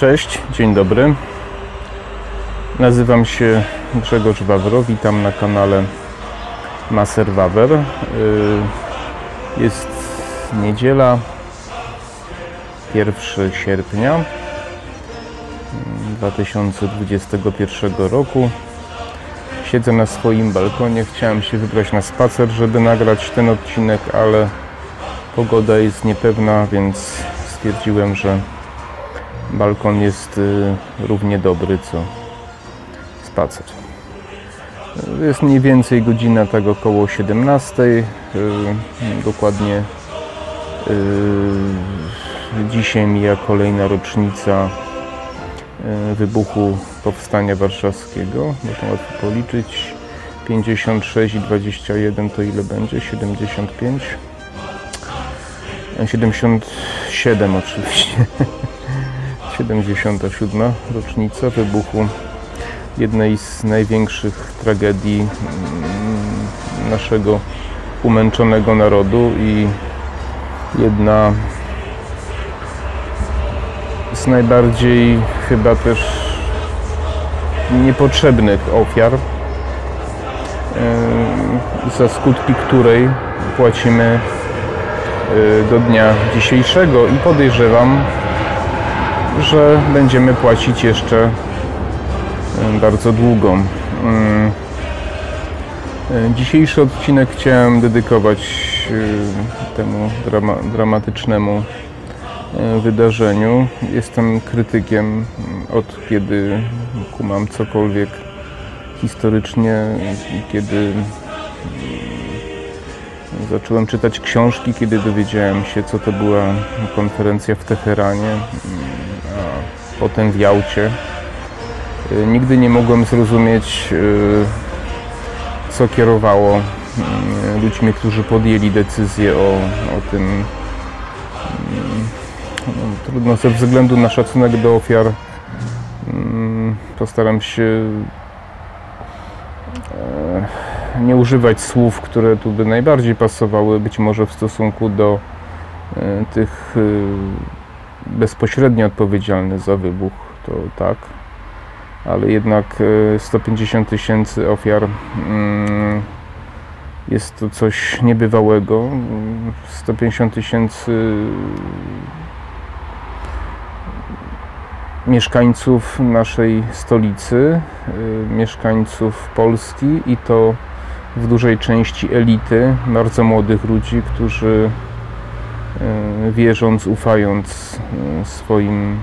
Cześć, dzień dobry. Nazywam się Grzegorz Wawro, witam na kanale Maser Wawer. Y, jest niedziela, 1 sierpnia 2021 roku. Siedzę na swoim balkonie, chciałem się wybrać na spacer, żeby nagrać ten odcinek, ale pogoda jest niepewna, więc stwierdziłem, że balkon jest y, równie dobry co spacer. Jest mniej więcej godzina tak około 17. y, Dokładnie y, dzisiaj mija kolejna rocznica wybuchu Powstania Warszawskiego. Można łatwo policzyć. 56 i 21 to ile będzie? 75? 77 oczywiście. 77. rocznica wybuchu jednej z największych tragedii mm, naszego umęczonego narodu i jedna z najbardziej chyba też niepotrzebnych ofiar, yy, za skutki której płacimy do dnia dzisiejszego i podejrzewam, że będziemy płacić jeszcze bardzo długo. Mm. Dzisiejszy odcinek chciałem dedykować temu drama, dramatycznemu wydarzeniu. Jestem krytykiem od kiedy kumam cokolwiek historycznie, kiedy zacząłem czytać książki, kiedy dowiedziałem się, co to była konferencja w Teheranie, a potem w Jałcie. Nigdy nie mogłem zrozumieć, co kierowało ludźmi, którzy podjęli decyzję o, o tym. No, trudno ze względu na szacunek do ofiar. Postaram się nie używać słów, które tu by najbardziej pasowały, być może w stosunku do tych bezpośrednio odpowiedzialnych za wybuch, to tak, ale jednak 150 tysięcy ofiar jest to coś niebywałego. 150 tysięcy mieszkańców naszej stolicy, mieszkańców Polski i to w dużej części elity, bardzo młodych ludzi, którzy wierząc, ufając swoim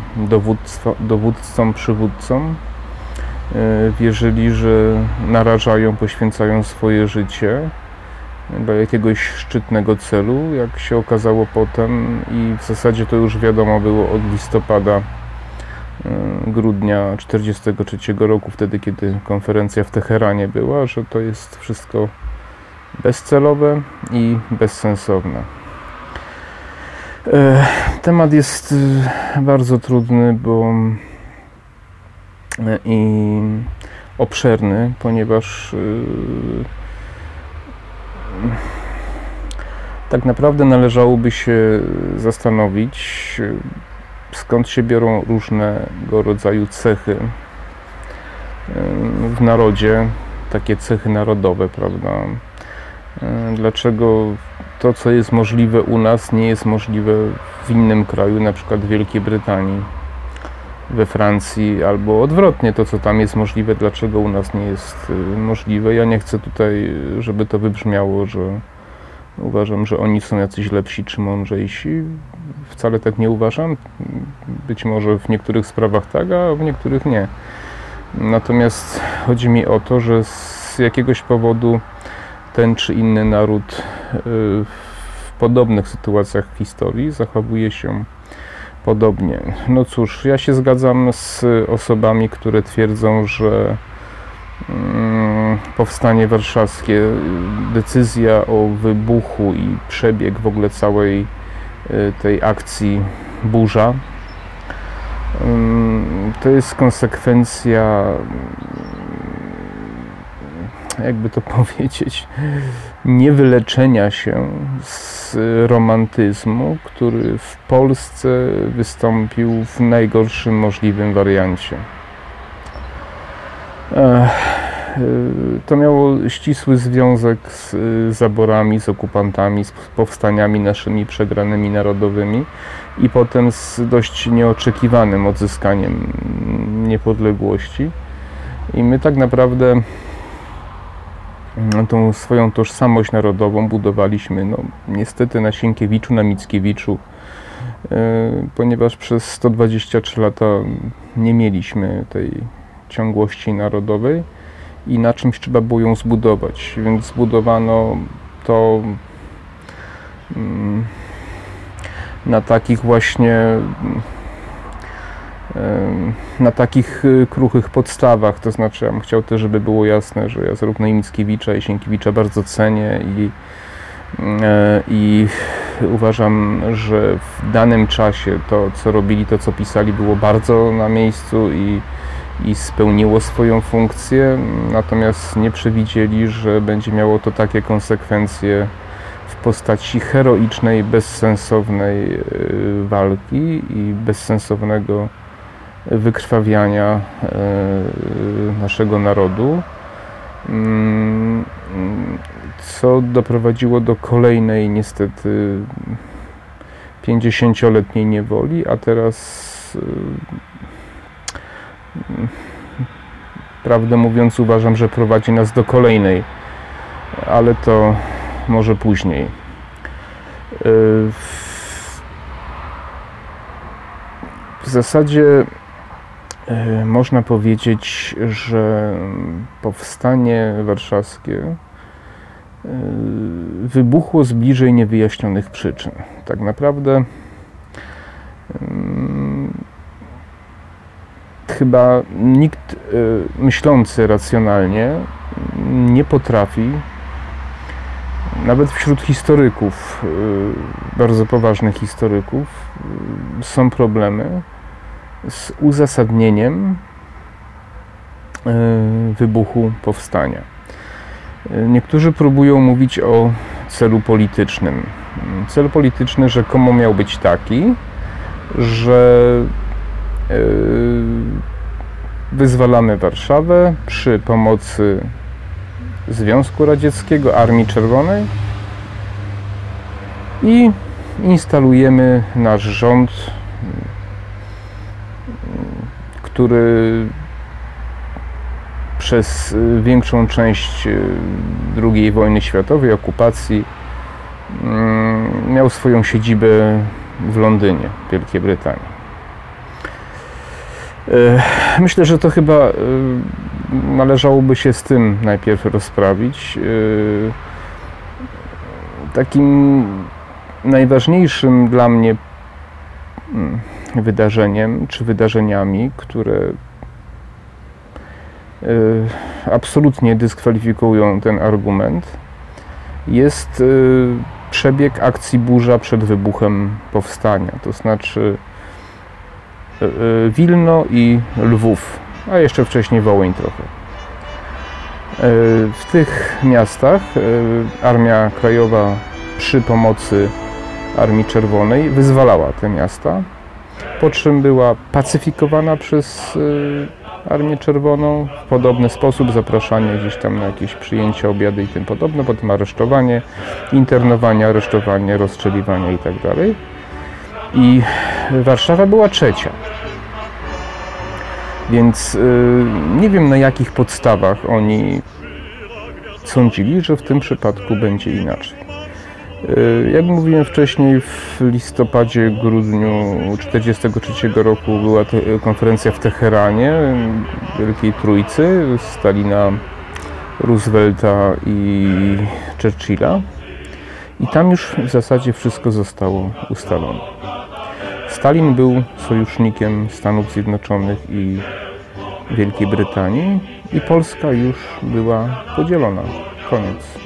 dowódcom, przywódcom, wierzyli, że narażają, poświęcają swoje życie dla jakiegoś szczytnego celu, jak się okazało potem i w zasadzie to już wiadomo było od listopada grudnia 1943 roku, wtedy kiedy konferencja w Teheranie była, że to jest wszystko bezcelowe i bezsensowne. Temat jest bardzo trudny, bo i obszerny, ponieważ tak naprawdę należałoby się zastanowić, skąd się biorą różnego rodzaju cechy w narodzie, takie cechy narodowe, prawda? Dlaczego to, co jest możliwe u nas, nie jest możliwe w innym kraju, na przykład w Wielkiej Brytanii, we Francji, albo odwrotnie, to, co tam jest możliwe, dlaczego u nas nie jest możliwe. Ja nie chcę tutaj, żeby to wybrzmiało, że uważam, że oni są jacyś lepsi czy mądrzejsi. Wcale tak nie uważam. Być może w niektórych sprawach tak, a w niektórych nie. Natomiast chodzi mi o to, że z jakiegoś powodu ten czy inny naród w podobnych sytuacjach historii zachowuje się podobnie. No cóż, ja się zgadzam z osobami, które twierdzą, że powstanie warszawskie, decyzja o wybuchu i przebieg w ogóle całej tej akcji burza to jest konsekwencja jakby to powiedzieć, niewyleczenia się z romantyzmu, który w Polsce wystąpił w najgorszym możliwym wariancie. To miało ścisły związek z zaborami, z okupantami, z powstaniami naszymi przegranymi narodowymi i potem z dość nieoczekiwanym odzyskaniem niepodległości. I my tak naprawdę mm, tą swoją tożsamość narodową budowaliśmy no, niestety na Sienkiewiczu, na Mickiewiczu, yy, ponieważ przez 123 lata nie mieliśmy tej ciągłości narodowej i na czymś trzeba było ją zbudować, więc zbudowano to yy, na takich właśnie na takich y, kruchych podstawach. To znaczy, ja bym chciał też, żeby było jasne, że ja zarówno i Mickiewicza, i Sienkiewicza bardzo cenię i, e, i uważam, że w danym czasie to, co robili, to, co pisali, było bardzo na miejscu i, i spełniło swoją funkcję, natomiast nie przewidzieli, że będzie miało to takie konsekwencje w postaci heroicznej, bezsensownej y, walki i bezsensownego wykrwawiania e, naszego narodu, mm, co doprowadziło do kolejnej niestety 50-letniej niewoli, a teraz e, prawdę mówiąc uważam, że prowadzi nas do kolejnej, ale to może później. E, w zasadzie E, można powiedzieć, że powstanie warszawskie e, wybuchło z bliżej niewyjaśnionych przyczyn. Tak naprawdę chyba nikt e, myślący racjonalnie nie potrafi, nawet wśród historyków, bardzo poważnych historyków, są problemy z uzasadnieniem wybuchu powstania. Niektórzy próbują mówić o celu politycznym. Cel polityczny rzekomo miał być taki, że wyzwalamy Warszawę przy pomocy Związku Radzieckiego, Armii Czerwonej i instalujemy nasz rząd który przez większą część y, II wojny światowej, okupacji, mm, miał swoją siedzibę w Londynie, Wielkiej Brytanii. Y, myślę, że to chyba należałoby się z tym najpierw rozprawić. Takim najważniejszym dla mnie mm, wydarzeniem czy wydarzeniami, które e, absolutnie dyskwalifikują ten argument, jest e, przebieg akcji burza przed wybuchem powstania, to znaczy e, Wilno i Lwów, a jeszcze wcześniej Wołyń trochę. W tych miastach Armia Krajowa przy pomocy Armii Czerwonej wyzwalała te miasta po czym była pacyfikowana przez y, Armię Czerwoną w podobny sposób, zapraszanie gdzieś tam na jakieś przyjęcia, obiady i tym podobne, potem aresztowanie, internowanie, aresztowanie, rozstrzeliwanie i tak. I Warszawa była trzecia. Więc y, nie wiem na jakich podstawach oni sądzili, że w tym przypadku będzie inaczej. Y, jak mówiłem wcześniej, w listopadzie, grudniu 1943 roku była konferencja w Teheranie, Wielkiej Trójcy, Stalina, Roosevelta i Churchilla. I tam już w zasadzie wszystko zostało ustalone. Stalin był sojusznikiem Stanów Zjednoczonych i Wielkiej Brytanii i Polska już była podzielona. Koniec.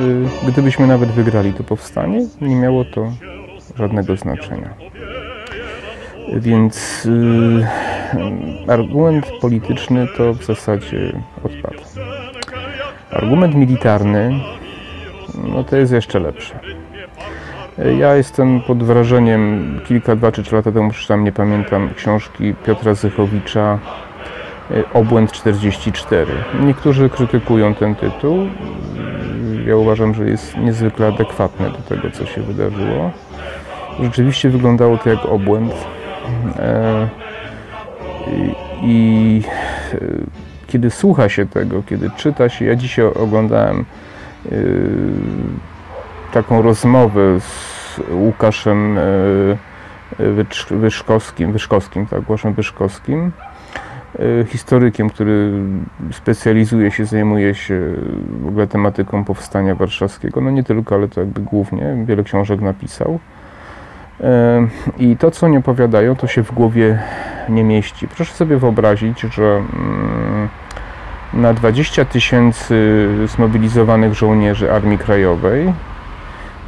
Y, gdybyśmy nawet wygrali to powstanie, nie miało to żadnego znaczenia. Więc yy, argument polityczny to w zasadzie odpadł. Argument militarny, no to jest jeszcze lepsze. Ja jestem pod wrażeniem, kilka, dwa czy trzy lata temu przeczytałem, nie pamiętam, książki Piotra Zychowicza Obłęd 44. Niektórzy krytykują ten tytuł. Ja uważam, że jest niezwykle adekwatny do tego, co się wydarzyło. Rzeczywiście wyglądało to jak obłęd. E, I e, kiedy słucha się tego, kiedy czyta się, ja dzisiaj oglądałem e, taką rozmowę z Łukaszem Wyszkowskim, Wyszkowskim, tak, Łukaszem Wyszkowskim, historykiem, który specjalizuje się, zajmuje się w ogóle tematyką powstania warszawskiego. No nie tylko, ale to jakby głównie. Wiele książek napisał. I to, co oni opowiadają, to się w głowie nie mieści. Proszę sobie wyobrazić, że mm, na 20 tysięcy zmobilizowanych żołnierzy Armii Krajowej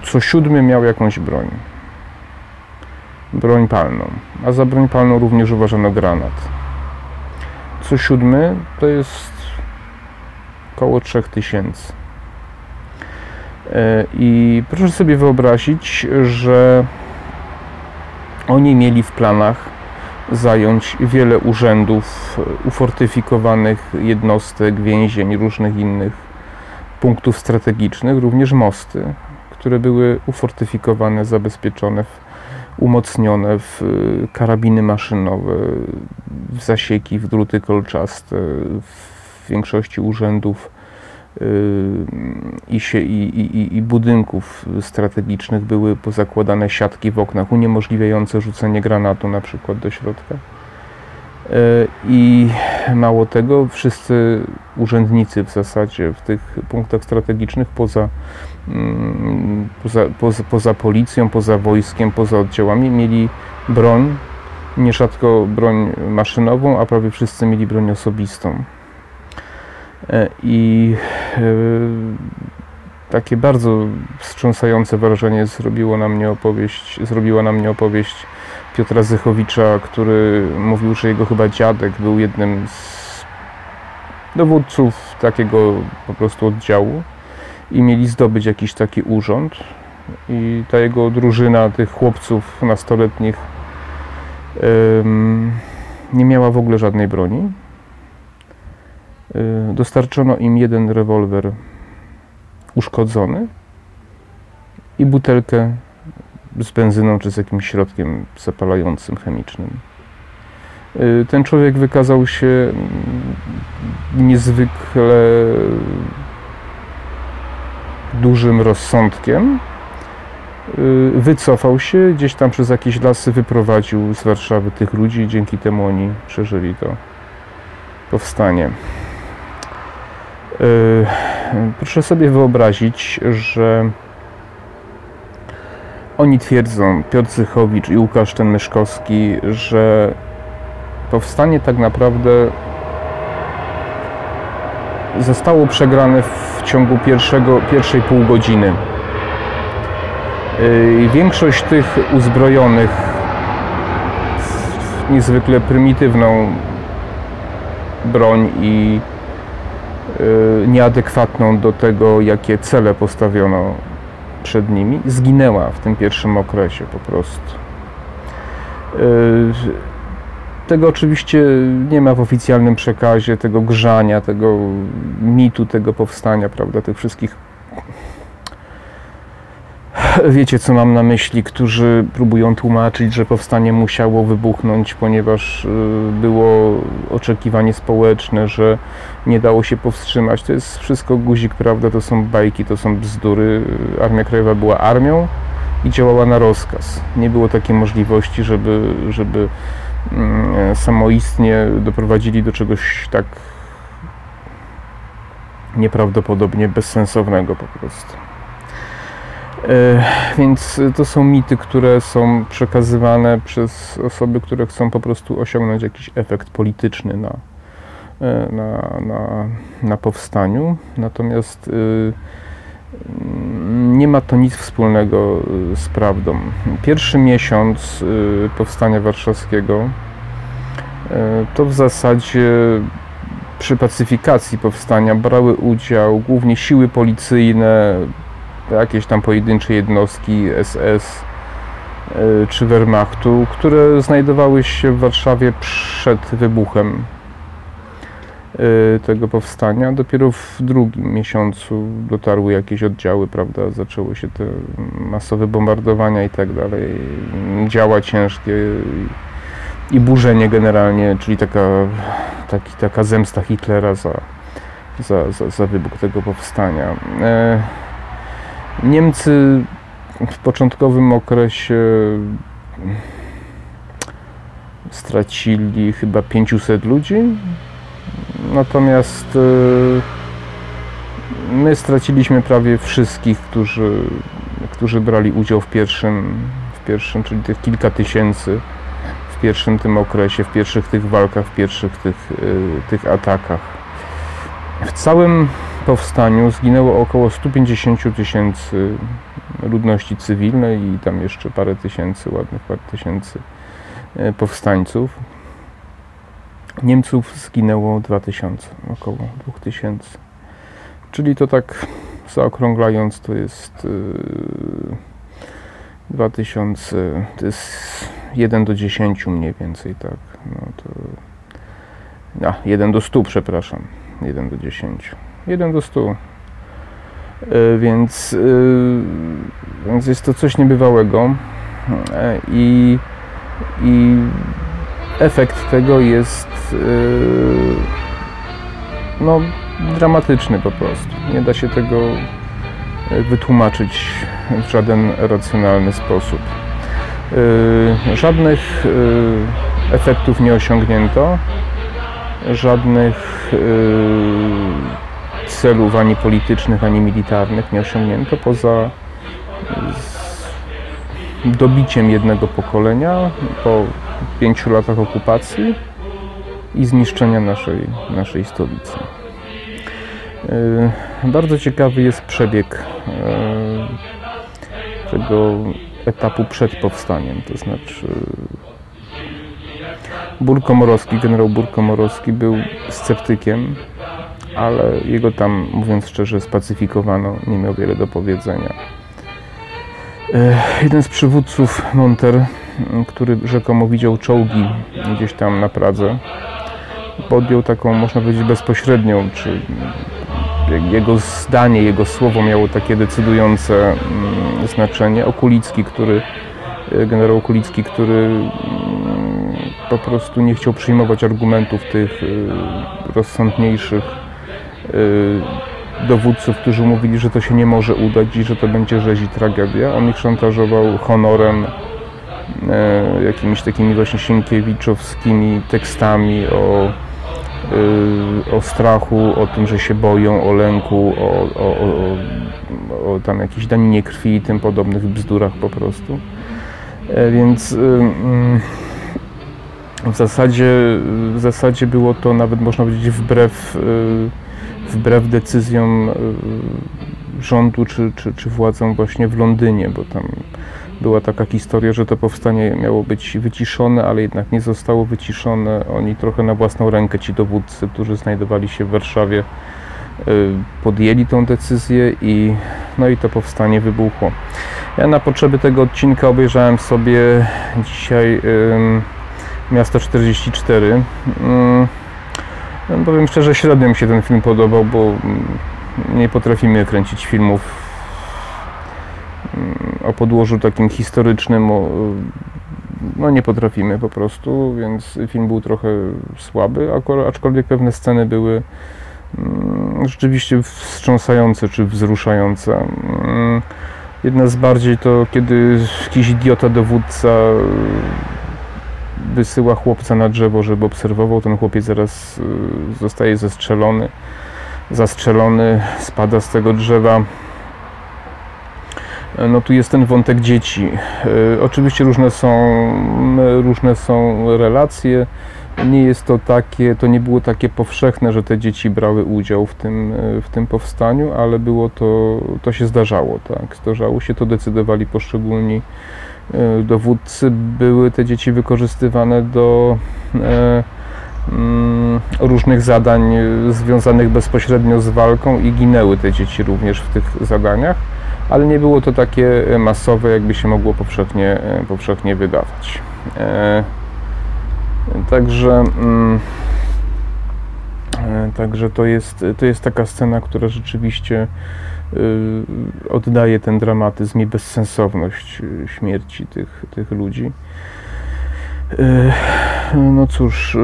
co siódmy miał jakąś broń. Broń palną. A za broń palną również uważano granat. Co siódmy to jest około 3000. E, I proszę sobie wyobrazić, że oni mieli w planach zająć wiele urzędów, ufortyfikowanych jednostek, więzień, różnych innych punktów strategicznych, również mosty, które były ufortyfikowane, zabezpieczone, umocnione w karabiny maszynowe, w zasieki, w druty kolczaste, w większości urzędów i, się, i, i, i, budynków strategicznych były pozakładane siatki w oknach uniemożliwiające rzucenie granatu na przykład do środka. E, I mało tego, wszyscy urzędnicy w zasadzie w tych punktach strategicznych poza, poza, poza, poza policją, poza wojskiem, poza oddziałami mieli broń, nierzadko broń maszynową, a prawie wszyscy mieli broń osobistą. E, I e, takie bardzo wstrząsające wrażenie zrobiło na mnie opowieść, zrobiła na mnie opowieść Piotra Zychowicza, który mówił, że jego chyba dziadek był jednym z dowódców takiego po prostu oddziału i mieli zdobyć jakiś taki urząd i ta jego drużyna tych chłopców nastoletnich nie miała w ogóle żadnej broni Y, dostarczono im jeden rewolwer uszkodzony i butelkę z benzyną czy z jakimś środkiem zapalającym chemicznym. Y, ten człowiek wykazał się niezwykle dużym rozsądkiem. Y, wycofał się, gdzieś tam przez jakieś lasy wyprowadził z Warszawy tych ludzi i dzięki temu oni przeżyli to powstanie. Yy, proszę sobie wyobrazić, że oni twierdzą, Piotr Zychowicz i Łukasz ten Myszkowski, że powstanie tak naprawdę zostało przegrane w ciągu pierwszego, pierwszej pół godziny. Yy, większość tych uzbrojonych w niezwykle prymitywną broń i Y, nieadekwatną do tego, jakie cele postawiono przed nimi, zginęła w tym pierwszym okresie po prostu. Tego oczywiście nie ma w oficjalnym przekazie, tego grzania, tego mitu, tego powstania, prawda, tych wszystkich wiecie, co mam na myśli, którzy próbują tłumaczyć, że powstanie musiało wybuchnąć, ponieważ y, było oczekiwanie społeczne, że nie dało się powstrzymać. To jest wszystko guzik, prawda? To są bajki, to są bzdury. Armia Krajowa była armią i działała na rozkaz. Nie było takiej możliwości, żeby, żeby samoistnie doprowadzili do czegoś tak nieprawdopodobnie bezsensownego po prostu. E, więc to są mity, które są przekazywane przez osoby, które chcą po prostu osiągnąć jakiś efekt polityczny na, e, na, na, na powstaniu. Natomiast y, nie ma to nic wspólnego z prawdą. Pierwszy miesiąc y, powstania warszawskiego e, to w zasadzie przy pacyfikacji powstania brały udział głównie siły policyjne, jakieś tam pojedyncze jednostki SS czy Wehrmachtu, które znajdowały się w Warszawie przed wybuchem tego powstania. Dopiero w drugim miesiącu dotarły jakieś oddziały, prawda, zaczęły się te masowe bombardowania i tak dalej, działa ciężkie i burzenie generalnie, czyli taka, taki, taka zemsta Hitlera za, za, za, za wybuch tego powstania. E, Niemcy w początkowym okresie stracili chyba 500 ludzi, natomiast e, my straciliśmy prawie wszystkich, którzy, którzy brali udział w pierwszym, w pierwszym, czyli tych kilka tysięcy w pierwszym tym okresie, w pierwszych tych walkach, w pierwszych tych, y, tych atakach. W całym powstaniu zginęło około 150 tysięcy ludności cywilnej i tam jeszcze parę tysięcy, ładnych parę tysięcy y, powstańców. Niemców zginęło 2000, około 2000. Czyli to tak zaokrąglając to jest 2000, y, to jest 1 do 10 mniej więcej, tak. No to, a, 1 do 100, przepraszam. 1 do 10. 1 do 100. E, więc, e, więc jest to coś niebywałego e, i, i efekt tego jest no, dramatyczny po prostu. Nie da się tego wytłumaczyć w żaden racjonalny sposób. Y, żadnych efektów nie osiągnięto, żadnych celów ani politycznych, ani militarnych nie osiągnięto poza dobiciem jednego pokolenia po pięciu latach okupacji i zniszczenia naszej, naszej stolicy. Bardzo ciekawy jest przebieg tego etapu przed powstaniem, to znaczy Burkomorowski, generał Burkomorowski był sceptykiem, ale jego tam, mówiąc szczerze, spacyfikowano, nie miał wiele do powiedzenia. E, jeden z przywódców Monter, który rzekomo widział czołgi gdzieś tam na Pradze, podjął taką, można powiedzieć, bezpośrednią, czy jego zdanie, jego słowo miało takie decydujące znaczenie. Okulicki, który, e, generał Okulicki, który po prostu nie chciał przyjmować argumentów tych e, rozsądniejszych dowódców, którzy mówili, że to się nie może udać i że to będzie rzeź i tragedia. On ich szantażował honorem, jakimiś takimi właśnie sienkiewiczowskimi tekstami o Y, o strachu, o tym, że się boją, o lęku, o, o, o, o tam jakiejś daninie krwi i tym podobnych bzdurach po prostu. E, więc y, mm, w zasadzie, w zasadzie było to nawet można powiedzieć wbrew, y, wbrew decyzjom rządu czy, czy, czy władzom właśnie w Londynie, bo tam była taka historia, że to powstanie miało być wyciszone, ale jednak nie zostało wyciszone. Oni trochę na własną rękę, ci dowódcy, którzy znajdowali się w Warszawie, y, podjęli tą decyzję i no i to powstanie wybuchło. Ja na potrzeby tego odcinka obejrzałem sobie dzisiaj Miasto 44. No, powiem szczerze, średnio mi się ten film podobał, bo nie potrafimy kręcić filmów o podłożu takim historycznym no nie potrafimy po prostu, więc film był trochę słaby, aczkolwiek pewne sceny były mm, rzeczywiście wstrząsające czy wzruszające. Mm, jedna z bardziej to, kiedy jakiś idiota dowódca wysyła chłopca na drzewo, żeby obserwował, ten chłopiec zaraz y, zostaje zestrzelony, zastrzelony, spada z tego drzewa no tu jest ten wątek dzieci. E, oczywiście różne są, różne są relacje. Nie jest to takie, to nie było takie powszechne, że te dzieci brały udział w tym, w tym powstaniu, ale było to, to się zdarzało, tak. Zdarzało się, to decydowali poszczególni dowódcy. Były te dzieci wykorzystywane do mm, różnych zadań związanych bezpośrednio z walką i ginęły te dzieci również w tych zadaniach, ale nie było to takie masowe, jakby się mogło powszechnie, powszechnie wydawać. Także, mm, także to, jest, to jest taka scena, która rzeczywiście oddaje ten dramatyzm i bezsensowność y, śmierci tych, tych ludzi. Y, no cóż,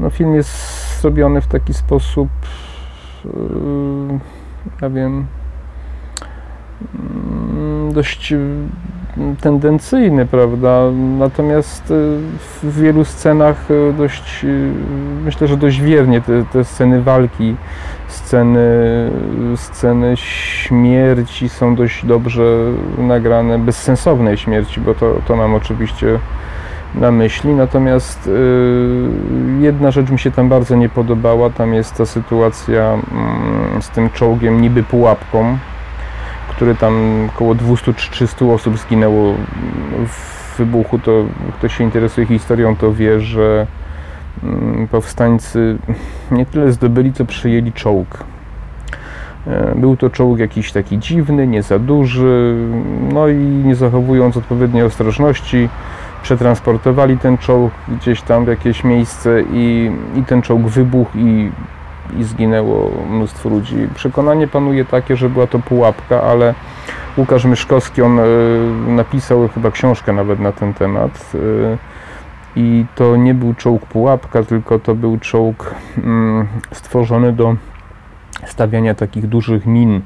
no film jest zrobiony w taki sposób, ja wiem, dość tendencyjny, prawda? Natomiast w wielu scenach dość, myślę, że dość wiernie te, te sceny walki sceny, sceny śmierci są dość dobrze nagrane, bezsensownej śmierci, bo to, to mam oczywiście na myśli. Natomiast y, jedna rzecz mi się tam bardzo nie podobała, tam jest ta sytuacja y, z tym czołgiem niby pułapką, który tam około 200 czy 300 osób zginęło w wybuchu, to kto się interesuje historią, to wie, że Mm, powstańcy nie tyle zdobyli, co przyjęli czołg. E, był to czołg jakiś taki dziwny, nie za duży, no i nie zachowując odpowiedniej ostrożności, przetransportowali ten czołg gdzieś tam w jakieś miejsce i, i ten czołg wybuchł i, i zginęło mnóstwo ludzi. Przekonanie panuje takie, że była to pułapka, ale Łukasz Myszkowski, on e, napisał chyba książkę nawet na ten temat. I to nie był czołg pułapka, tylko to był czołg mm, stworzony do stawiania takich dużych min,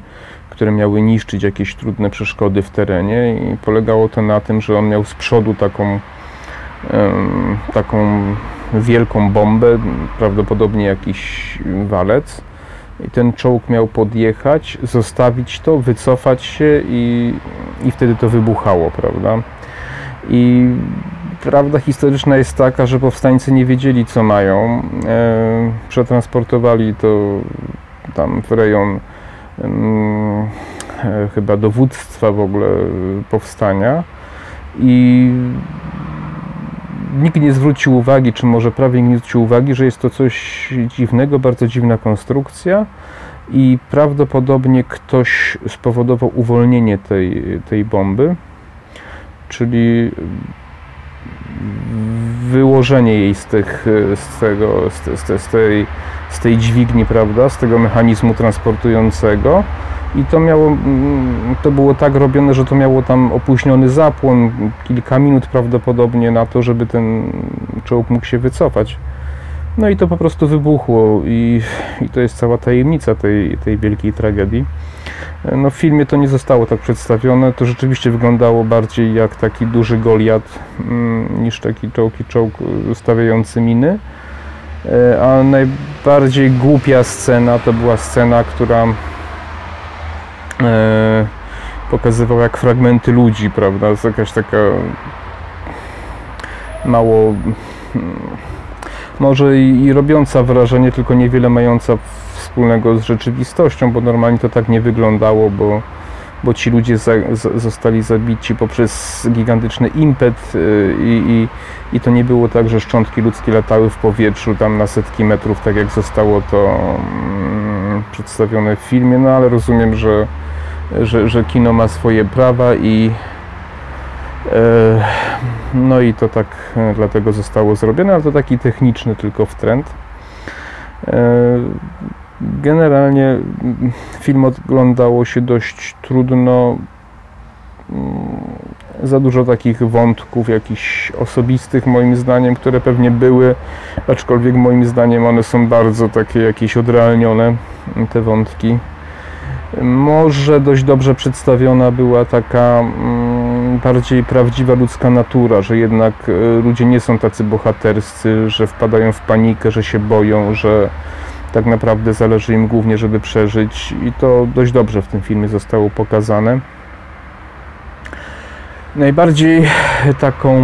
które miały niszczyć jakieś trudne przeszkody w terenie i polegało to na tym, że on miał z przodu taką taką wielką bombę, prawdopodobnie jakiś walec i ten czołg miał podjechać, zostawić to, wycofać się i, i wtedy to wybuchało, prawda? I Prawda historyczna jest taka, że powstańcy nie wiedzieli, co mają. E, przetransportowali to tam w rejon e, chyba dowództwa w ogóle powstania i nikt nie zwrócił uwagi, czy może prawie nie zwrócił uwagi, że jest to coś dziwnego, bardzo dziwna konstrukcja i prawdopodobnie ktoś spowodował uwolnienie tej, tej bomby, czyli wyłożenie jej z, tych, z, tego, z, z, z, tej, z tej dźwigni, prawda, z tego mechanizmu transportującego. I to miało, to było tak robione, że to miało tam opóźniony zapłon, kilka minut prawdopodobnie na to, żeby ten czołg mógł się wycofać. No i to po prostu wybuchło i, i to jest cała tajemnica tej, tej wielkiej tragedii. No w filmie to nie zostało tak przedstawione, to rzeczywiście wyglądało bardziej jak taki duży Goliat mm, niż taki czołg i czołg y, stawiający miny. E, a najbardziej głupia scena to była scena, która e, pokazywała jak fragmenty ludzi, prawda? To jakaś taka mało mm, może i, i robiąca wrażenie, tylko niewiele mająca wspólnego z rzeczywistością, bo normalnie to tak nie wyglądało, bo, bo ci ludzie za, zostali zabici poprzez gigantyczny impet y, i, i, i to nie było tak, że szczątki ludzkie latały w powietrzu tam na setki metrów, tak jak zostało to mm, przedstawione w filmie, no ale rozumiem, że, że, że kino ma swoje prawa i no i to tak e, dlatego zostało zrobione, ale to taki techniczny tylko wtręt. E, generalnie mm, film oglądało się dość trudno. Mm, za dużo takich wątków, jakichś osobistych, moim zdaniem, które pewnie były, aczkolwiek moim zdaniem one są bardzo takie jakieś odrealnione, te wątki. Może dość dobrze przedstawiona była taka mm, bardziej prawdziwa ludzka natura, że jednak e, ludzie nie są tacy bohaterscy, że wpadają w panikę, że się boją, że tak naprawdę zależy im głównie, żeby przeżyć. I to dość dobrze w tym filmie zostało pokazane. Najbardziej taką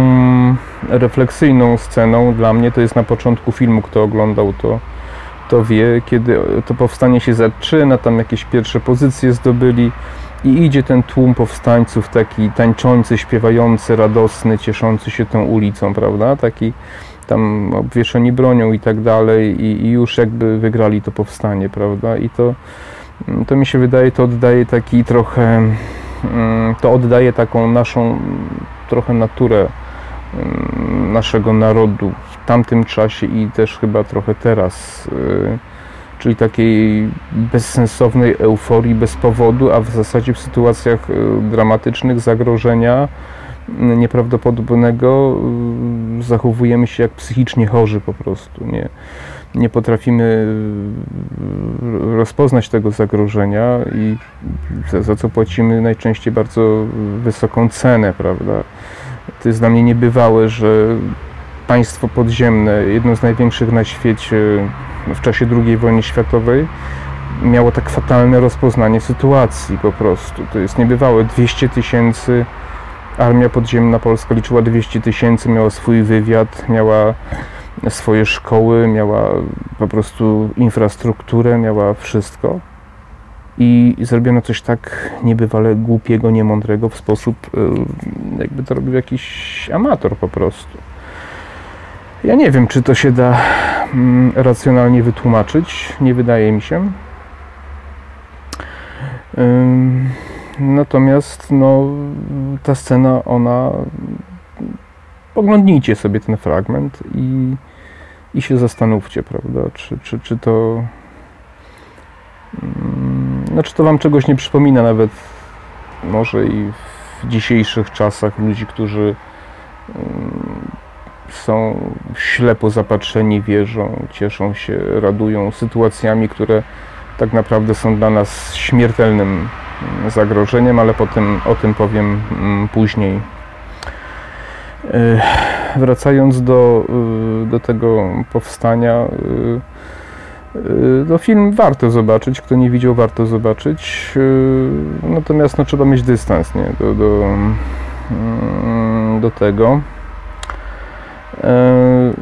refleksyjną sceną dla mnie to jest na początku filmu, kto oglądał to, to wie, kiedy to powstanie się zaczyna, tam jakieś pierwsze pozycje zdobyli i idzie ten tłum powstańców, taki tańczący, śpiewający, radosny, cieszący się tą ulicą, prawda? Taki tam obwieszeni bronią i tak dalej i, i już jakby wygrali to powstanie, prawda? I to, mm, to mi się wydaje, to oddaje taki trochę, mm, to oddaje taką naszą trochę naturę mm, naszego narodu w tamtym czasie i też chyba trochę teraz. Y, czyli takiej bezsensownej euforii bez powodu, a w zasadzie w sytuacjach y, dramatycznych, zagrożenia y, nieprawdopodobnego zachowujemy się jak psychicznie chorzy po prostu. Nie, nie potrafimy rozpoznać tego zagrożenia i za, za co płacimy najczęściej bardzo wysoką cenę, prawda? To jest dla mnie niebywałe, że państwo podziemne, jedno z największych na świecie w czasie II wojny światowej, miało tak fatalne rozpoznanie sytuacji po prostu. To jest niebywałe. 200 tysięcy, armia podziemna polska liczyła 200 tysięcy, miała swój wywiad, miała swoje szkoły, miała po prostu infrastrukturę, miała wszystko. I zrobiono coś tak niebywale głupiego, niemądrego w sposób, y, jakby to robił jakiś amator po prostu. Ja nie wiem, czy to się da mm, racjonalnie wytłumaczyć. Nie wydaje mi się. Natomiast no, ta scena, ona. Oglądnijcie sobie ten fragment i, i się zastanówcie, prawda? Czy, czy, czy to. Znaczy, to Wam czegoś nie przypomina, nawet może i w dzisiejszych czasach ludzi, którzy są ślepo zapatrzeni, wierzą, cieszą się, radują sytuacjami, które tak naprawdę są dla nas śmiertelnym mm, zagrożeniem, ale potem o tym powiem mm, później. E, wracając do, y, do tego powstania, no film warto zobaczyć, kto nie widział, warto zobaczyć. Natomiast no, trzeba mieć dystans nie? Do, do, mm, do tego. E,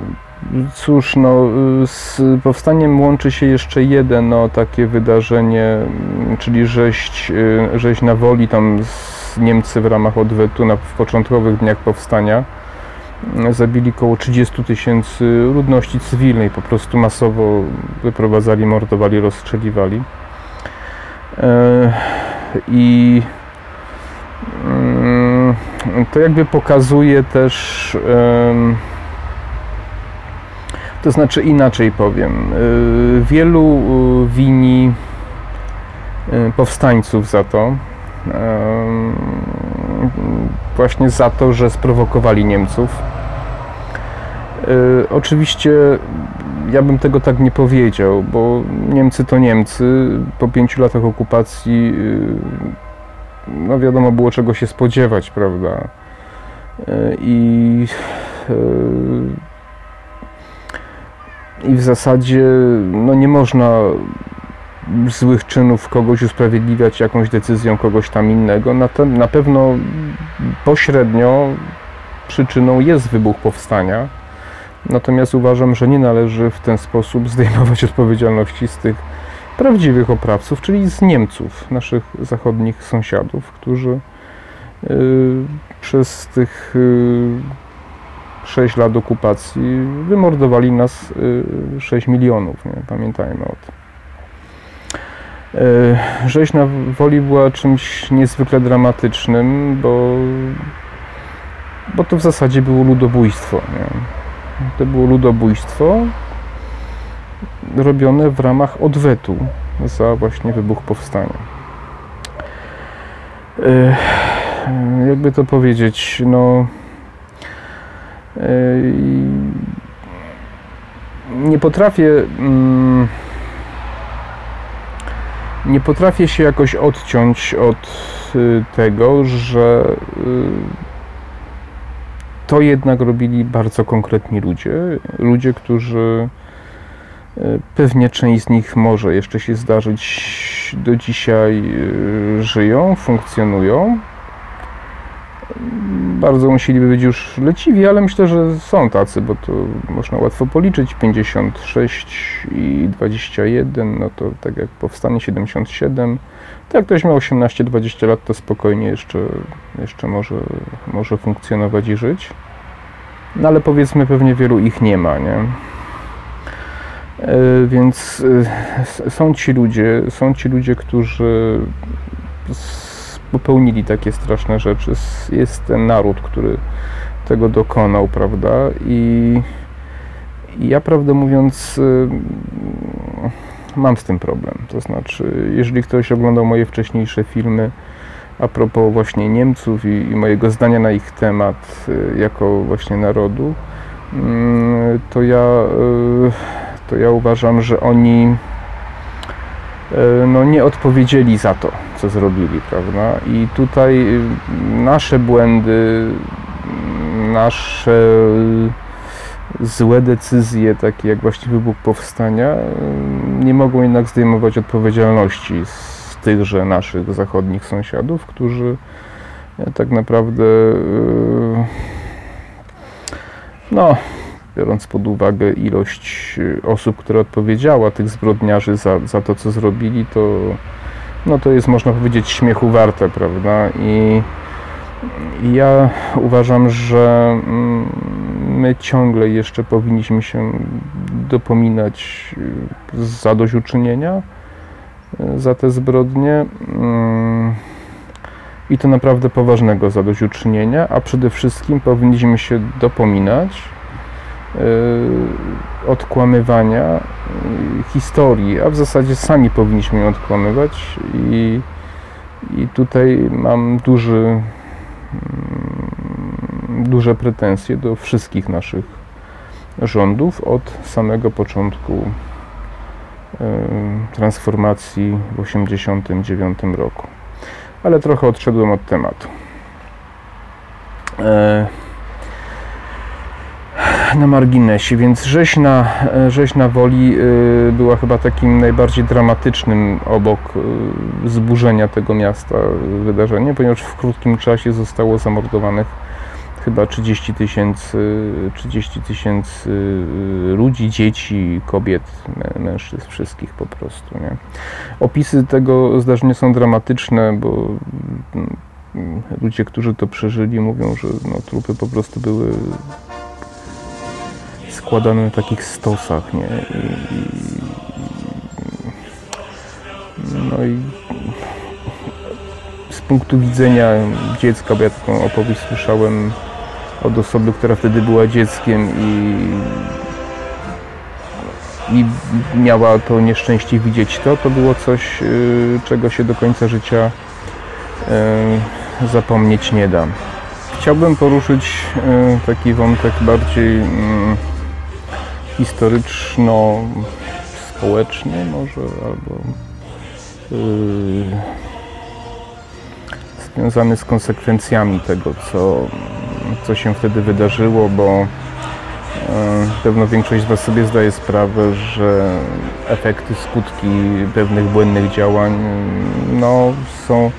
cóż, no, z powstaniem łączy się jeszcze jedno takie wydarzenie, czyli rzeź, e, rzeź na woli, tam Niemcy w ramach odwetu na, w początkowych dniach powstania zabili około 30 tysięcy ludności cywilnej, po prostu masowo wyprowadzali, mordowali, rozstrzeliwali. E, I mm, to jakby pokazuje też to znaczy inaczej powiem. Y, wielu y, wini y, powstańców za to. Właśnie za to, że sprowokowali Niemców. Oczywiście ja bym tego tak nie powiedział, bo Niemcy to Niemcy. Po pięciu latach okupacji no wiadomo było czego się spodziewać, prawda? I i w zasadzie no nie można złych czynów kogoś usprawiedliwiać jakąś decyzją kogoś tam innego. Na, ten, na pewno pośrednio przyczyną jest wybuch powstania. Natomiast uważam, że nie należy w ten sposób zdejmować odpowiedzialności z tych prawdziwych oprawców, czyli z Niemców, naszych zachodnich sąsiadów, którzy yy, przez tych yy, 6 lat okupacji wymordowali nas 6 y, milionów, nie? pamiętajmy o tym. Y, rzeź na woli była czymś niezwykle dramatycznym, bo, bo to w zasadzie było ludobójstwo. Nie? To było ludobójstwo robione w ramach odwetu za właśnie wybuch powstania. Y, jakby to powiedzieć, no nie potrafię mm, nie potrafię się jakoś odciąć od y, tego, że y, to jednak robili bardzo konkretni ludzie. Ludzie, którzy y, pewnie część z nich może jeszcze się zdarzyć do dzisiaj żyją, funkcjonują bardzo musieliby być już leciwi, ale myślę, że są tacy, bo to można łatwo policzyć. 56 i 21, no to tak jak powstanie 77. To jak ktoś ma 18-20 lat, to spokojnie jeszcze, jeszcze może, może funkcjonować i żyć. no ale powiedzmy pewnie wielu ich nie ma, nie? Więc są ci ludzie, są ci ludzie, którzy popełnili takie straszne rzeczy. Jest ten naród, który tego dokonał, prawda? I, ja prawdę mówiąc y, mam z tym problem. To znaczy, jeżeli ktoś oglądał moje wcześniejsze filmy a propos właśnie Niemców i, i mojego zdania na ich temat y, jako właśnie narodu, mm, to ja, y, to ja uważam, że oni no, nie odpowiedzieli za to, co zrobili, prawda? I tutaj nasze błędy nasze złe decyzje, takie jak właśnie wybuch powstania, nie mogą jednak zdejmować odpowiedzialności z tychże naszych zachodnich sąsiadów, którzy e, tak naprawdę, e, no, biorąc pod uwagę ilość osób, które odpowiedziała, tych zbrodniarzy za, za to, co zrobili, to, no, to jest, można powiedzieć, śmiechu warte, prawda? I ja uważam, że mm, my ciągle jeszcze powinniśmy się dopominać y, zadośćuczynienia y, za te zbrodnie mm, i to naprawdę poważnego zadośćuczynienia, a przede wszystkim powinniśmy się dopominać odkłamywania historii, a w zasadzie sami powinniśmy ją odkłamywać i, i tutaj mam duży Mm, duże pretensje do wszystkich naszych rządów od samego początku transformacji w 1989 roku. Ale trochę odszedłem od tematu. E, na marginesie, więc rzeź na, rzeź na Woli y, była chyba takim najbardziej dramatycznym obok y, zburzenia tego miasta wydarzeniem, ponieważ w krótkim czasie zostało zamordowanych chyba 30 tysięcy 30 tysięcy ludzi, dzieci, kobiet, mężczyzn, wszystkich po prostu. Nie? Opisy tego zdarzenia są dramatyczne, bo mm, ludzie, którzy to przeżyli, mówią, że no, trupy po prostu były składane na takich stosach, nie? I, no i z punktu widzenia dziecka, bo ja taką opowieść słyszałem od osoby, która wtedy była dzieckiem i, i miała to nieszczęście widzieć to, to było coś, y, czego się do końca życia y, zapomnieć nie da. Chciałbym poruszyć y, taki wątek bardziej mm, historyczno-społeczny może, albo yy, związany z konsekwencjami tego, co, co się wtedy wydarzyło, bo yy, pewno większość z Was sobie zdaje sprawę, że efekty, skutki pewnych błędnych działań no, są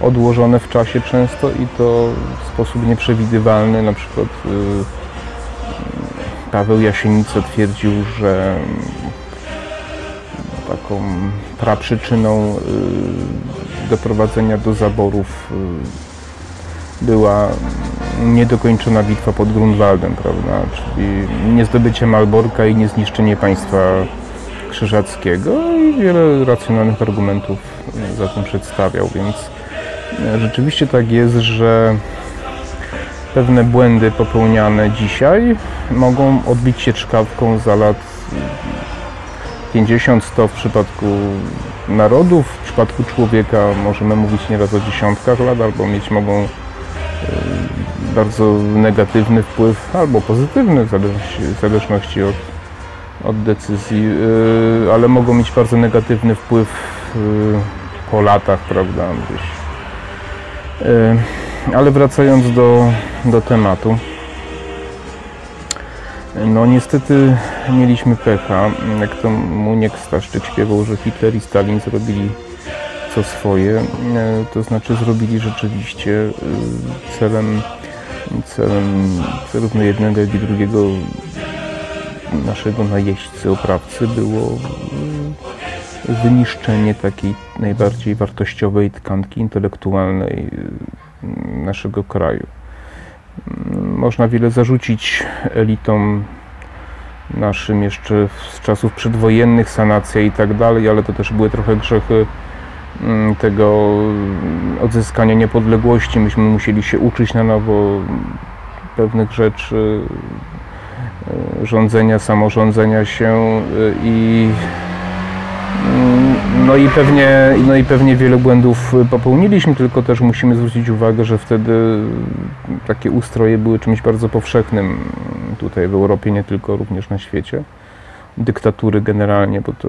odłożone w czasie często i to w sposób nieprzewidywalny, na przykład yy, Paweł Jasienica twierdził, że taką praprzyczyną y, doprowadzenia do zaborów y, była niedokończona bitwa pod Grunwaldem, prawda? Czyli niezdobycie Malborka i niezniszczenie państwa krzyżackiego i wiele racjonalnych argumentów za tym przedstawiał, więc rzeczywiście tak jest, że pewne błędy popełniane dzisiaj mogą odbić się czkawką za lat 50-100 w przypadku narodów, w przypadku człowieka możemy mówić nieraz o dziesiątkach lat, albo mieć mogą e, bardzo negatywny wpływ, albo pozytywny, w zależności, od, od decyzji, e, ale mogą mieć bardzo negatywny wpływ e, po latach, prawda, gdzieś. Ale wracając do, do tematu. No niestety mieliśmy pecha, jak to Muniek Staszczyk śpiewał, że Hitler i Stalin zrobili co swoje, e, to znaczy zrobili rzeczywiście e, celem, celem zarówno jednego, jak i drugiego naszego najeźdźcy, oprawcy było e, wyniszczenie takiej najbardziej wartościowej tkanki intelektualnej naszego kraju można wiele zarzucić elitom naszym jeszcze z czasów przedwojennych, sanacja i tak dalej, ale to też były trochę grzechy mm, tego odzyskania niepodległości. Myśmy musieli się uczyć na nowo pewnych rzeczy, e, rządzenia, samorządzenia się e, i mm, no i, pewnie, no i pewnie wiele błędów popełniliśmy, tylko też musimy zwrócić uwagę, że wtedy takie ustroje były czymś bardzo powszechnym tutaj w Europie, nie tylko również na świecie. Dyktatury generalnie, bo to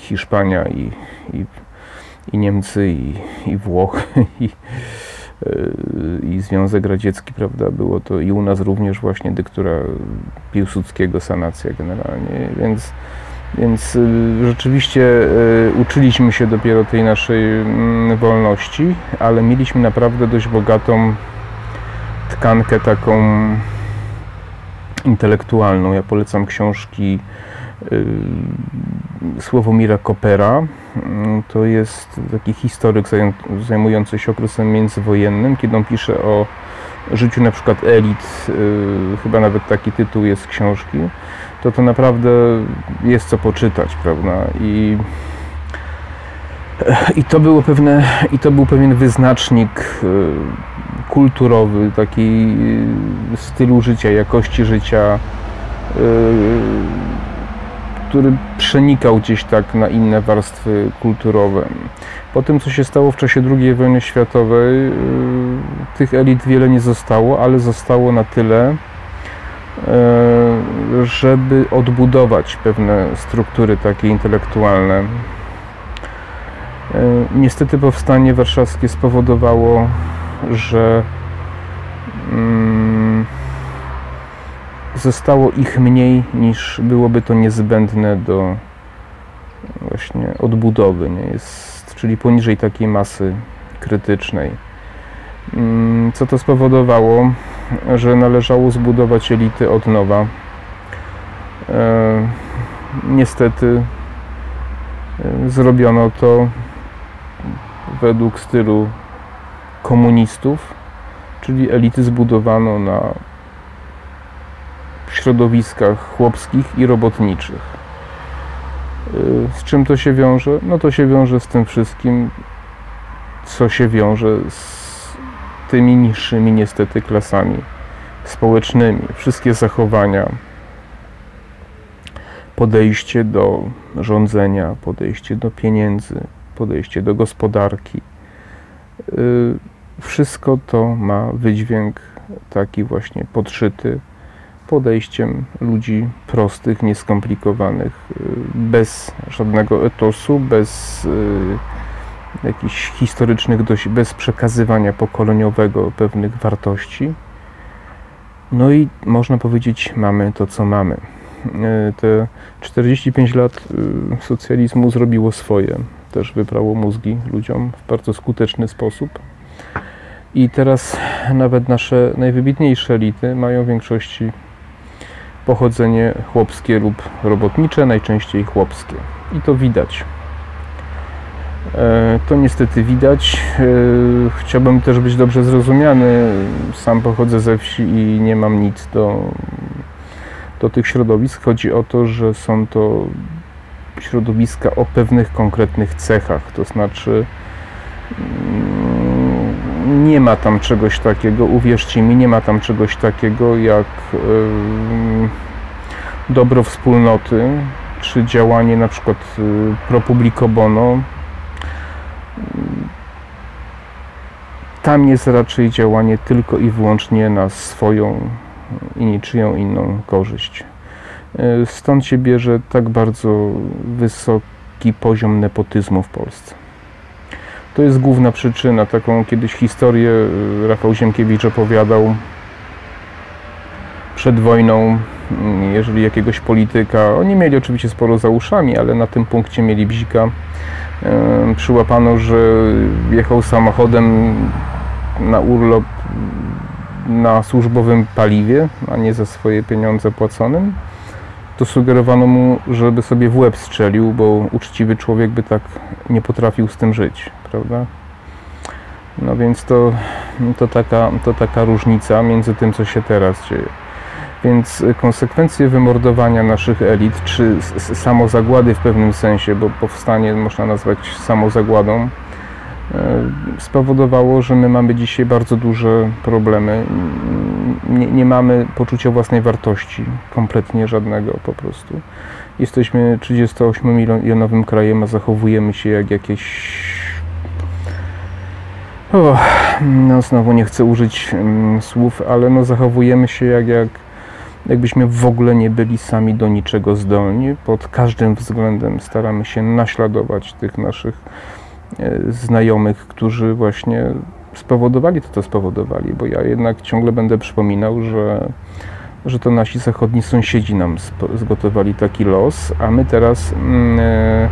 Hiszpania i, i, i Niemcy i, i Włochy i, i Związek Radziecki, prawda, było to i u nas również właśnie dyktura Piłsudskiego, sanacja generalnie, więc więc y, rzeczywiście y, uczyliśmy się dopiero tej naszej mm, wolności, ale mieliśmy naprawdę dość bogatą tkankę taką intelektualną. Ja polecam książki y, Sławomira Kopera. Mm, to jest taki historyk zajmujący się okresem międzywojennym, kiedy on pisze o życiu na przykład elit, chyba nawet taki tytuł jest książki to to naprawdę jest co poczytać, prawda? I, i to było pewne, i to był pewien wyznacznik e, kulturowy, taki e, stylu życia, jakości życia, który przenikał gdzieś tak na inne warstwy kulturowe. Po tym, co się stało w czasie II wojny światowej, tych elit wiele nie zostało, ale zostało na tyle, E, żeby odbudować pewne struktury takie intelektualne. E, niestety powstanie warszawskie spowodowało, że mm, zostało ich mniej niż byłoby to niezbędne do właśnie odbudowy, nie? Jest, czyli poniżej takiej masy krytycznej. Mm, co to spowodowało? że należało zbudować elity od nowa. E, niestety e, zrobiono to według stylu komunistów, czyli elity zbudowano na środowiskach chłopskich i robotniczych. E, z czym to się wiąże? No to się wiąże z tym wszystkim, co się wiąże z tymi niższymi niestety klasami społecznymi. Wszystkie zachowania, podejście do rządzenia, podejście do pieniędzy, podejście do gospodarki. Y, wszystko to ma wydźwięk taki właśnie podszyty podejściem ludzi prostych, nieskomplikowanych, y, bez żadnego etosu, bez y, jakichś historycznych dość, bez przekazywania pokoleniowego pewnych wartości. No i można powiedzieć, mamy to, co mamy. E, te 45 lat socjalizmu zrobiło swoje. Też wyprało mózgi ludziom w bardzo skuteczny sposób. I teraz nawet nasze najwybitniejsze elity mają w większości pochodzenie chłopskie lub robotnicze, najczęściej chłopskie. I to widać. E, to niestety widać. E, chciałbym też być dobrze zrozumiany. Sam pochodzę ze wsi i nie mam nic do, do tych środowisk. Chodzi o to, że są to środowiska o pewnych konkretnych cechach. To znaczy, mm, nie ma tam czegoś takiego, uwierzcie mi, nie ma tam czegoś takiego jak dobro wspólnoty, czy działanie na przykład y, pro publico bono, tam jest raczej działanie tylko i wyłącznie na swoją i niczyją inną korzyść. E, stąd się bierze tak bardzo wysoki poziom nepotyzmu w Polsce. To jest główna przyczyna. Taką kiedyś historię e, Rafał Ziemkiewicz opowiadał przed wojną, mm, jeżeli jakiegoś polityka, oni mieli oczywiście sporo za uszami, ale na tym punkcie mieli bzika, przyłapano, że jechał samochodem na urlop na służbowym paliwie, a nie za swoje pieniądze płaconym, to sugerowano mu, żeby sobie w łeb strzelił, bo uczciwy człowiek by tak nie potrafił z tym żyć, prawda? No więc to, to, taka, to taka różnica między tym, co się teraz dzieje. Więc konsekwencje wymordowania naszych elit, czy samozagłady w pewnym sensie, bo powstanie można nazwać samozagładą, e, spowodowało, że my mamy dzisiaj bardzo duże problemy. Nie, nie, mamy poczucia własnej wartości, kompletnie żadnego po prostu. Jesteśmy 38-milionowym krajem, a zachowujemy się jak jakieś. No znowu nie chcę użyć mm, słów, ale no zachowujemy się jak, jak jakbyśmy w ogóle nie byli sami do niczego zdolni. Pod każdym względem staramy się naśladować tych naszych e, znajomych, którzy właśnie spowodowali to, co spowodowali, bo ja jednak ciągle będę przypominał, że, że to nasi zachodni sąsiedzi nam zgotowali taki los, a my teraz mm, e,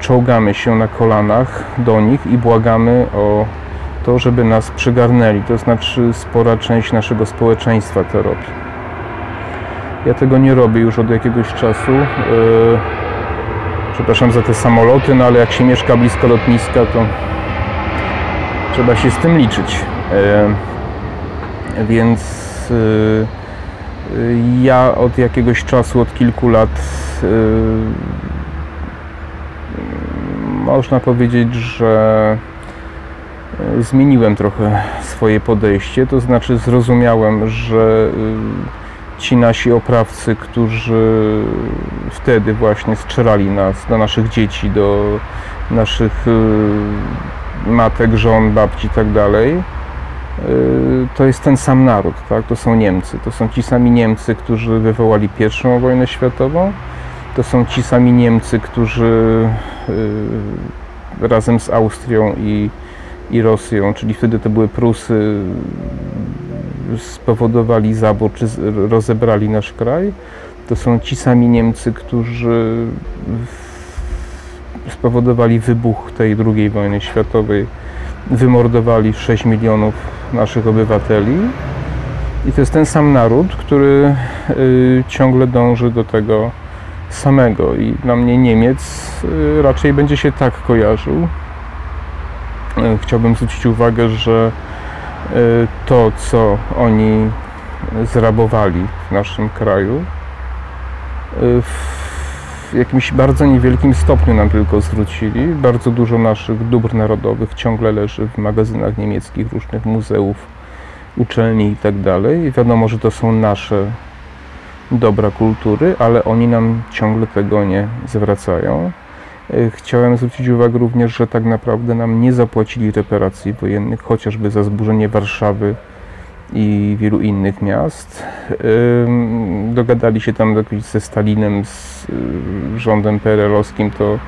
czołgamy się na kolanach do nich i błagamy o to, żeby nas przygarnęli. To znaczy spora część naszego społeczeństwa to robi. Ja tego nie robię już od jakiegoś czasu. E, przepraszam za te samoloty, no ale jak się mieszka blisko lotniska, to trzeba się z tym liczyć. E, więc e, ja od jakiegoś czasu, od kilku lat można powiedzieć, że zmieniłem trochę swoje podejście, to znaczy zrozumiałem, że ci nasi oprawcy, którzy wtedy właśnie strzelali nas, do naszych dzieci, do naszych y, matek, żon, babci i tak dalej, to jest ten sam naród, tak? to są Niemcy. To są ci sami Niemcy, którzy wywołali pierwszą wojnę światową. To są ci sami Niemcy, którzy y, razem z Austrią i, i Rosją, czyli wtedy to były Prusy, spowodowali zabór, czy rozebrali nasz kraj, to są ci sami Niemcy, którzy spowodowali wybuch tej II wojny światowej, wymordowali 6 milionów naszych obywateli. I to jest ten sam naród, który y, ciągle dąży do tego samego. I dla mnie Niemiec y, raczej będzie się tak kojarzył. Y, chciałbym zwrócić uwagę, że Y, to, co oni zrabowali w naszym kraju, w jakimś bardzo niewielkim stopniu nam tylko zwrócili. Bardzo dużo naszych dóbr narodowych ciągle leży w magazynach niemieckich, różnych muzeów, uczelni i tak. Wiadomo, że to są nasze dobra kultury, ale oni nam ciągle tego nie zwracają. E, chciałem zwrócić uwagę również, że tak naprawdę nam nie zapłacili reparacji wojennych, chociażby za zburzenie Warszawy i wielu innych miast. Dogadali się tam ze Stalinem, z y, rządem PRL-owskim, to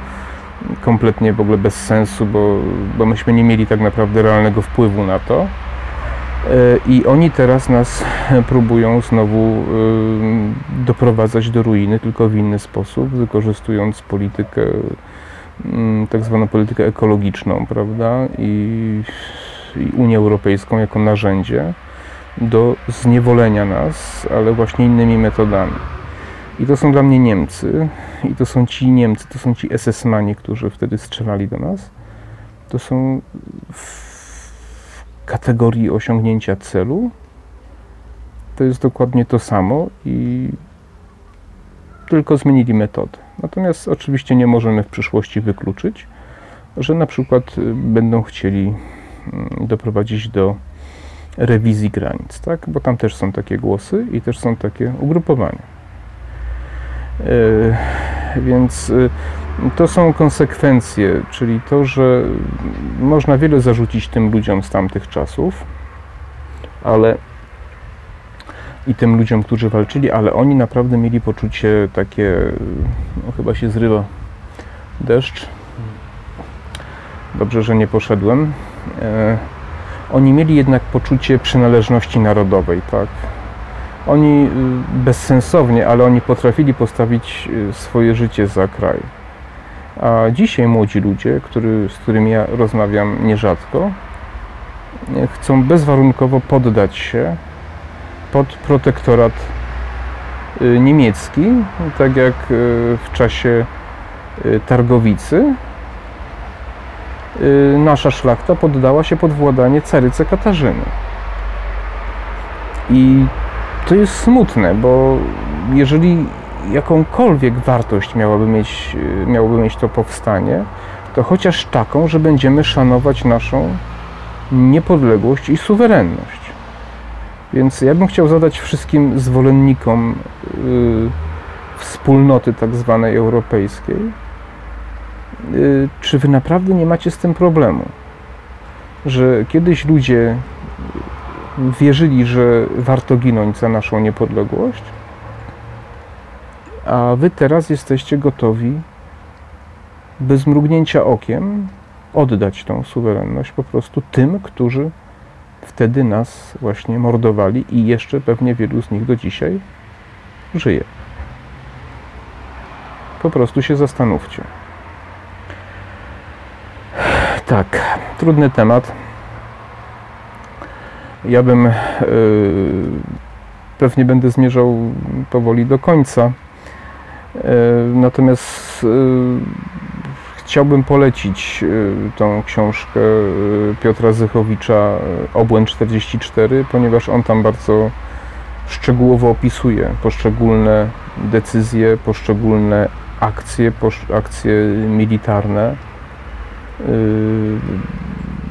kompletnie w ogóle bez sensu, bo, bo myśmy nie mieli tak naprawdę realnego wpływu na to. E, I oni teraz nas próbują znowu doprowadzać do ruiny, tylko w inny sposób, wykorzystując politykę Mm, tak zwaną politykę ekologiczną, prawda, i, i Unię Europejską jako narzędzie do zniewolenia nas, ale właśnie innymi metodami. I to są dla mnie Niemcy, i to są ci Niemcy, to są ci SS-mani, którzy wtedy strzelali do nas. To są kategorii osiągnięcia celu. To jest dokładnie to samo i tylko zmienili metodę. Natomiast oczywiście nie możemy w przyszłości wykluczyć, że na przykład y, będą chcieli mm, doprowadzić do rewizji granic, tak? bo tam też są takie głosy i też są takie ugrupowania. Yy, więc yy, to są konsekwencje, czyli to, że można wiele zarzucić tym ludziom z tamtych czasów, ale i tym ludziom, którzy walczyli, ale oni naprawdę mieli poczucie takie, no chyba się zrywa deszcz. Dobrze, że nie poszedłem. E, oni mieli jednak poczucie przynależności narodowej, tak. Oni y, bezsensownie, ale oni potrafili postawić y, swoje życie za kraj. A dzisiaj młodzi ludzie, który, z którymi ja rozmawiam nierzadko, chcą bezwarunkowo poddać się pod protektorat y, niemiecki, tak jak y, w czasie y, Targowicy. y, nasza szlachta poddała się pod władanie caryce Katarzyny. I to jest smutne, bo jeżeli jakąkolwiek wartość miałoby mieć, y, miałoby mieć to powstanie, to chociaż taką, że będziemy szanować naszą niepodległość i suwerenność. Więc ja bym chciał zadać wszystkim zwolennikom y, wspólnoty tak zwanej europejskiej, y, czy wy naprawdę nie macie z tym problemu? Że kiedyś ludzie wierzyli, że warto ginąć za naszą niepodległość, a wy teraz jesteście gotowi bez mrugnięcia okiem oddać tą suwerenność po prostu tym, którzy wtedy nas właśnie mordowali i jeszcze pewnie wielu z nich do dzisiaj żyje. Po prostu się zastanówcie. Tak, trudny temat. Ja bym yy, pewnie będę zmierzał powoli do końca. Yy, natomiast yy, chciałbym polecić tą książkę Piotra Zychowicza Obłęd 44, ponieważ on tam bardzo szczegółowo opisuje poszczególne decyzje, poszczególne akcje, akcje militarne.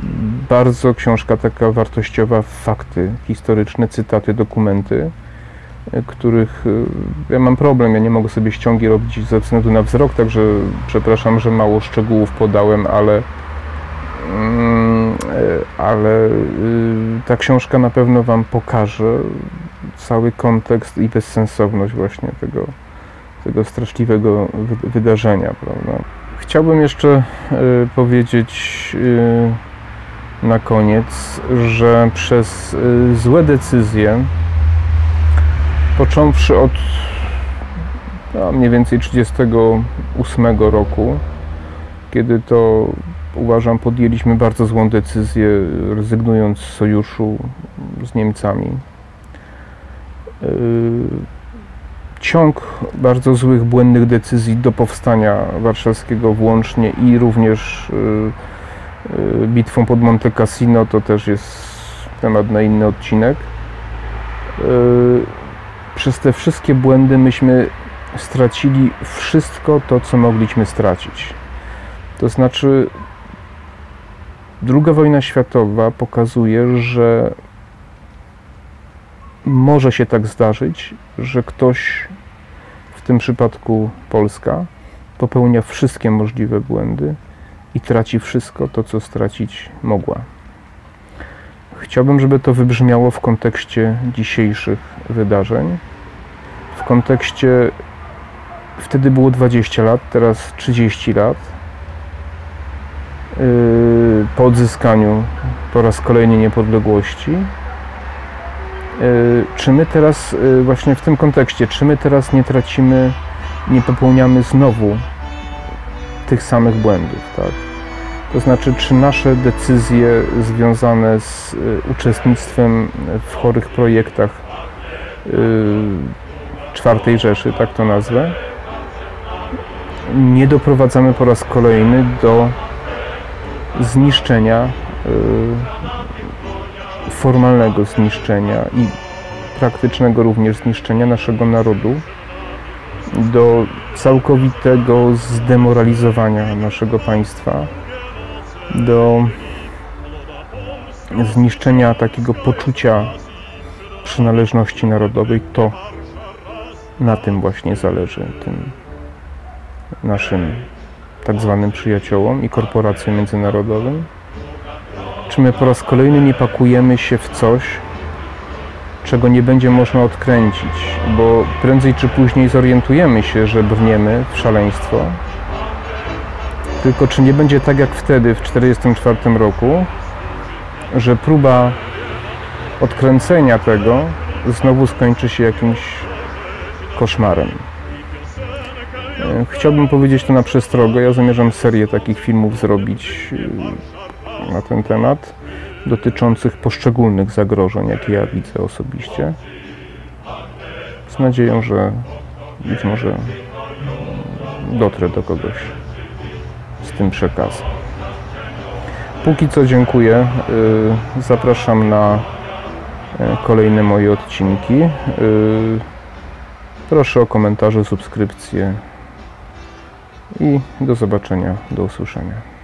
Y, bardzo książka taka wartościowa, fakty historyczne, cytaty, dokumenty, y, których y, ja mam problem, ja nie mogę sobie ściągi robić ze względu na wzrok, także przepraszam, że mało szczegółów podałem, ale mm, ale ta książka na pewno Wam pokaże cały kontekst i bezsensowność właśnie tego, tego straszliwego wydarzenia. Prawda? Chciałbym jeszcze y, powiedzieć y, na koniec, że przez y, złe decyzje, począwszy od no, mniej więcej 1938 roku, kiedy to uważam podjęliśmy bardzo złą decyzję, rezygnując z sojuszu z Niemcami. Ciąg bardzo złych, błędnych decyzji do powstania warszawskiego włącznie i również y, y, bitwą pod Monte Cassino to też jest temat na inny odcinek. Y, przez te wszystkie błędy myśmy stracili wszystko to, co mogliśmy stracić. To znaczy, II wojna światowa pokazuje, że może się tak zdarzyć, że ktoś, w tym przypadku Polska, popełnia wszystkie możliwe błędy i traci wszystko to, co stracić mogła. Chciałbym, żeby to wybrzmiało w kontekście dzisiejszych wydarzeń, w kontekście wtedy było 20 lat, teraz 30 lat. Yy, po odzyskaniu po raz kolejny niepodległości, Y, czy my teraz, y, właśnie w tym kontekście, czy my teraz nie tracimy, nie popełniamy znowu tych samych błędów, tak? To znaczy, czy nasze decyzje związane z y, uczestnictwem w chorych projektach czwartej Rzeszy, tak to nazwę, nie doprowadzamy po raz kolejny do zniszczenia formalnego zniszczenia i praktycznego również zniszczenia naszego narodu, do całkowitego zdemoralizowania naszego państwa, do zniszczenia takiego poczucia przynależności narodowej, to na tym właśnie zależy, tym naszym tak zwanym przyjaciołom i korporacjom międzynarodowym czy my po raz kolejny nie pakujemy się w coś, czego nie będzie można odkręcić, bo prędzej czy później zorientujemy się, że brniemy w szaleństwo. Tylko czy nie będzie tak jak wtedy, w 1944 roku, że próba odkręcenia tego znowu skończy się jakimś koszmarem. E, chciałbym powiedzieć to na przestrogę. Ja zamierzam serię takich filmów zrobić na ten temat dotyczących poszczególnych zagrożeń, jakie ja widzę osobiście. Z nadzieją, że być może dotrę do kogoś tym przekazem. Póki co dziękuję. Y, Zapraszam na e, kolejne moje odcinki. Y, Proszę o komentarze, subskrypcje i do zobaczenia, do usłyszenia.